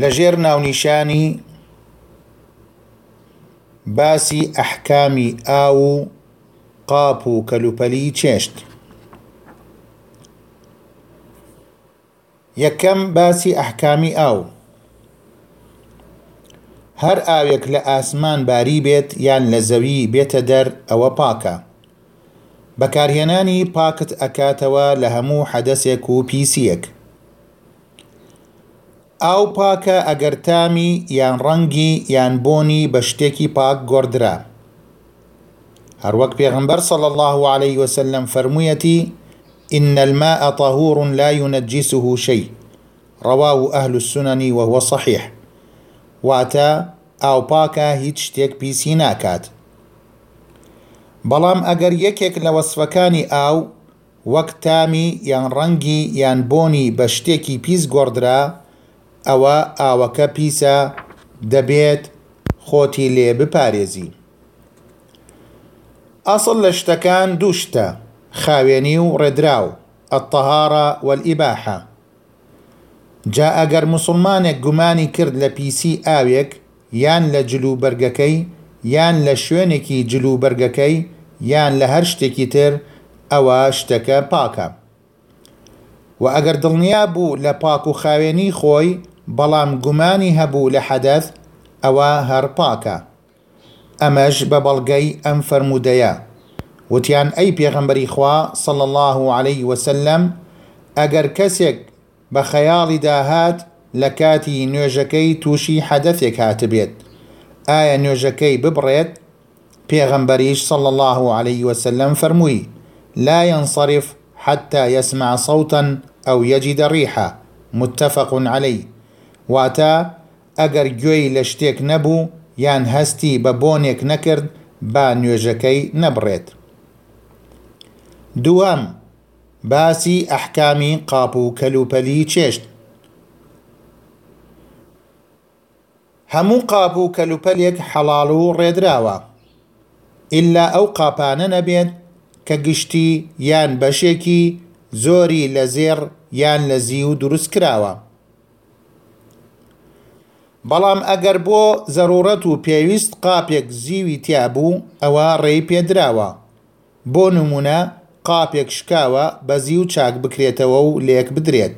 لە ژێر ناونیشانی باسی ئەحکامی ئاو و قاپ و کەلوپەلی چێشت یەکەم باسی ئەحکامی ئاو هەر ئاوێک لە ئاسمان باری بێت یان لە زەوی بێتە دەر ئەوە پاکە بەکارهێنانی پاکت ئەکاتەوە لە هەموو حەدەسێک و پیسیەک ئاو پاکە ئەگەر تامی یان ڕەنگی یان بۆنی بە شتێکی پاک گۆڕدرا هەروەک پێغەمبەر صلی اللە علیە و سلم فەرموویەتی ان الماء طهور لا ینجسه شی رواه اهل السنن و هو صحیح واتە ئاو پاکە هیچ شتێک پیسی ناکات بەڵام ئەگەر یەکێک لە وەسفەکانی ئاو وەک تامی یان ڕەنگی یان بۆنی بە شتێکی پیس گۆڕدرا ئەوە ئاوەکە پیسە دەبێت خۆتی لێ بپارێزی ئەسڵ لە شتەکان دوو شتە خاوێنی و ڕێدراو الطهارە والاباحە جا ئەگەر موسڵمانێک گومانی کرد لە پیسی ئاوێک یان لە جلوبەرگەکەی، یان لە شوێنێکی جلوبەرگەکەی، یان لە هەر شتێکی تر، ئەوا شتەکە پاکە. وە ئەگەر دڵنیا بوو لە پاک و خاوێنی خۆی، بەڵام گومانی هەبوو لە حەدەث، ئەوا هەر پاکە. ئەمەش بە بەڵگەی ئەم فەرموودەیە، وتیان، ئەی پێغەمبەری خوا، صلی اللە علیه وسلم، ئەگەر کەسێک، بە خەیاڵیدا هات لە کاتی نوێژەکەی تووشی حەدەثێک هاتبێت، ئایا نوێژەکەی ببڕێت؟ پێغەمبەریش، صلی اللە علیە وسلم، فەرمووی، لا ینصرف حتی یسمع صوتا او یجد ریحا، متفق علیه، واتە، ئەگەر گوێی لە شتێک نەبوو یان هەستی بە بۆنێک نەکرد با نوێژەکەی نەبڕێت. دووەم. باسی ئەحکامی قاپ و کەلوپەلی چێشت هەموو قاپ و کەلوپەلێک حەڵاڵ و ڕێدراوە ئیلا ئەو قاپانە نەبێت کە گشتی یان بەشێکی زۆری لە زێڕ یان لە زیو دروست کراوە بەڵام ئەگەر بۆ زەروڕەت و پێویست قاپێک زیوی تیابوو ئەوا ڕێی پێدراوە بۆ نموونە قاپێک شکاوە بە زیو چاک بکرێتەوە و لێک بدرێت.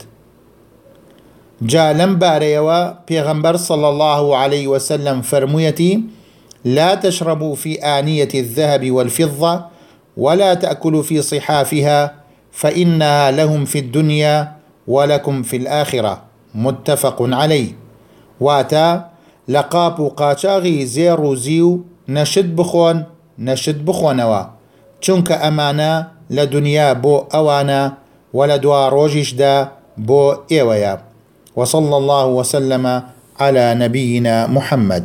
جا لەم بارەیەوە پێغەمبەر صلی اللە علیە وسلم فەرموویەتی، لا تشربوا فی آنیە الذهب والفضە ولا تأکلوا فی صحافها فإنها لهم فی الدنیا ولکم فی الآخرە، متفق علیه، واتە، لە قاپ و قاچاغی زێڕ و زیو نەشت بخۆن نەشت بخۆنەوە چونکە ئەمانە لە دونیا بۆ ئەوانە وە لە دواڕۆژیشدا بۆ ئێوەیە وصلی اللە وسلم علی نبینا محمد.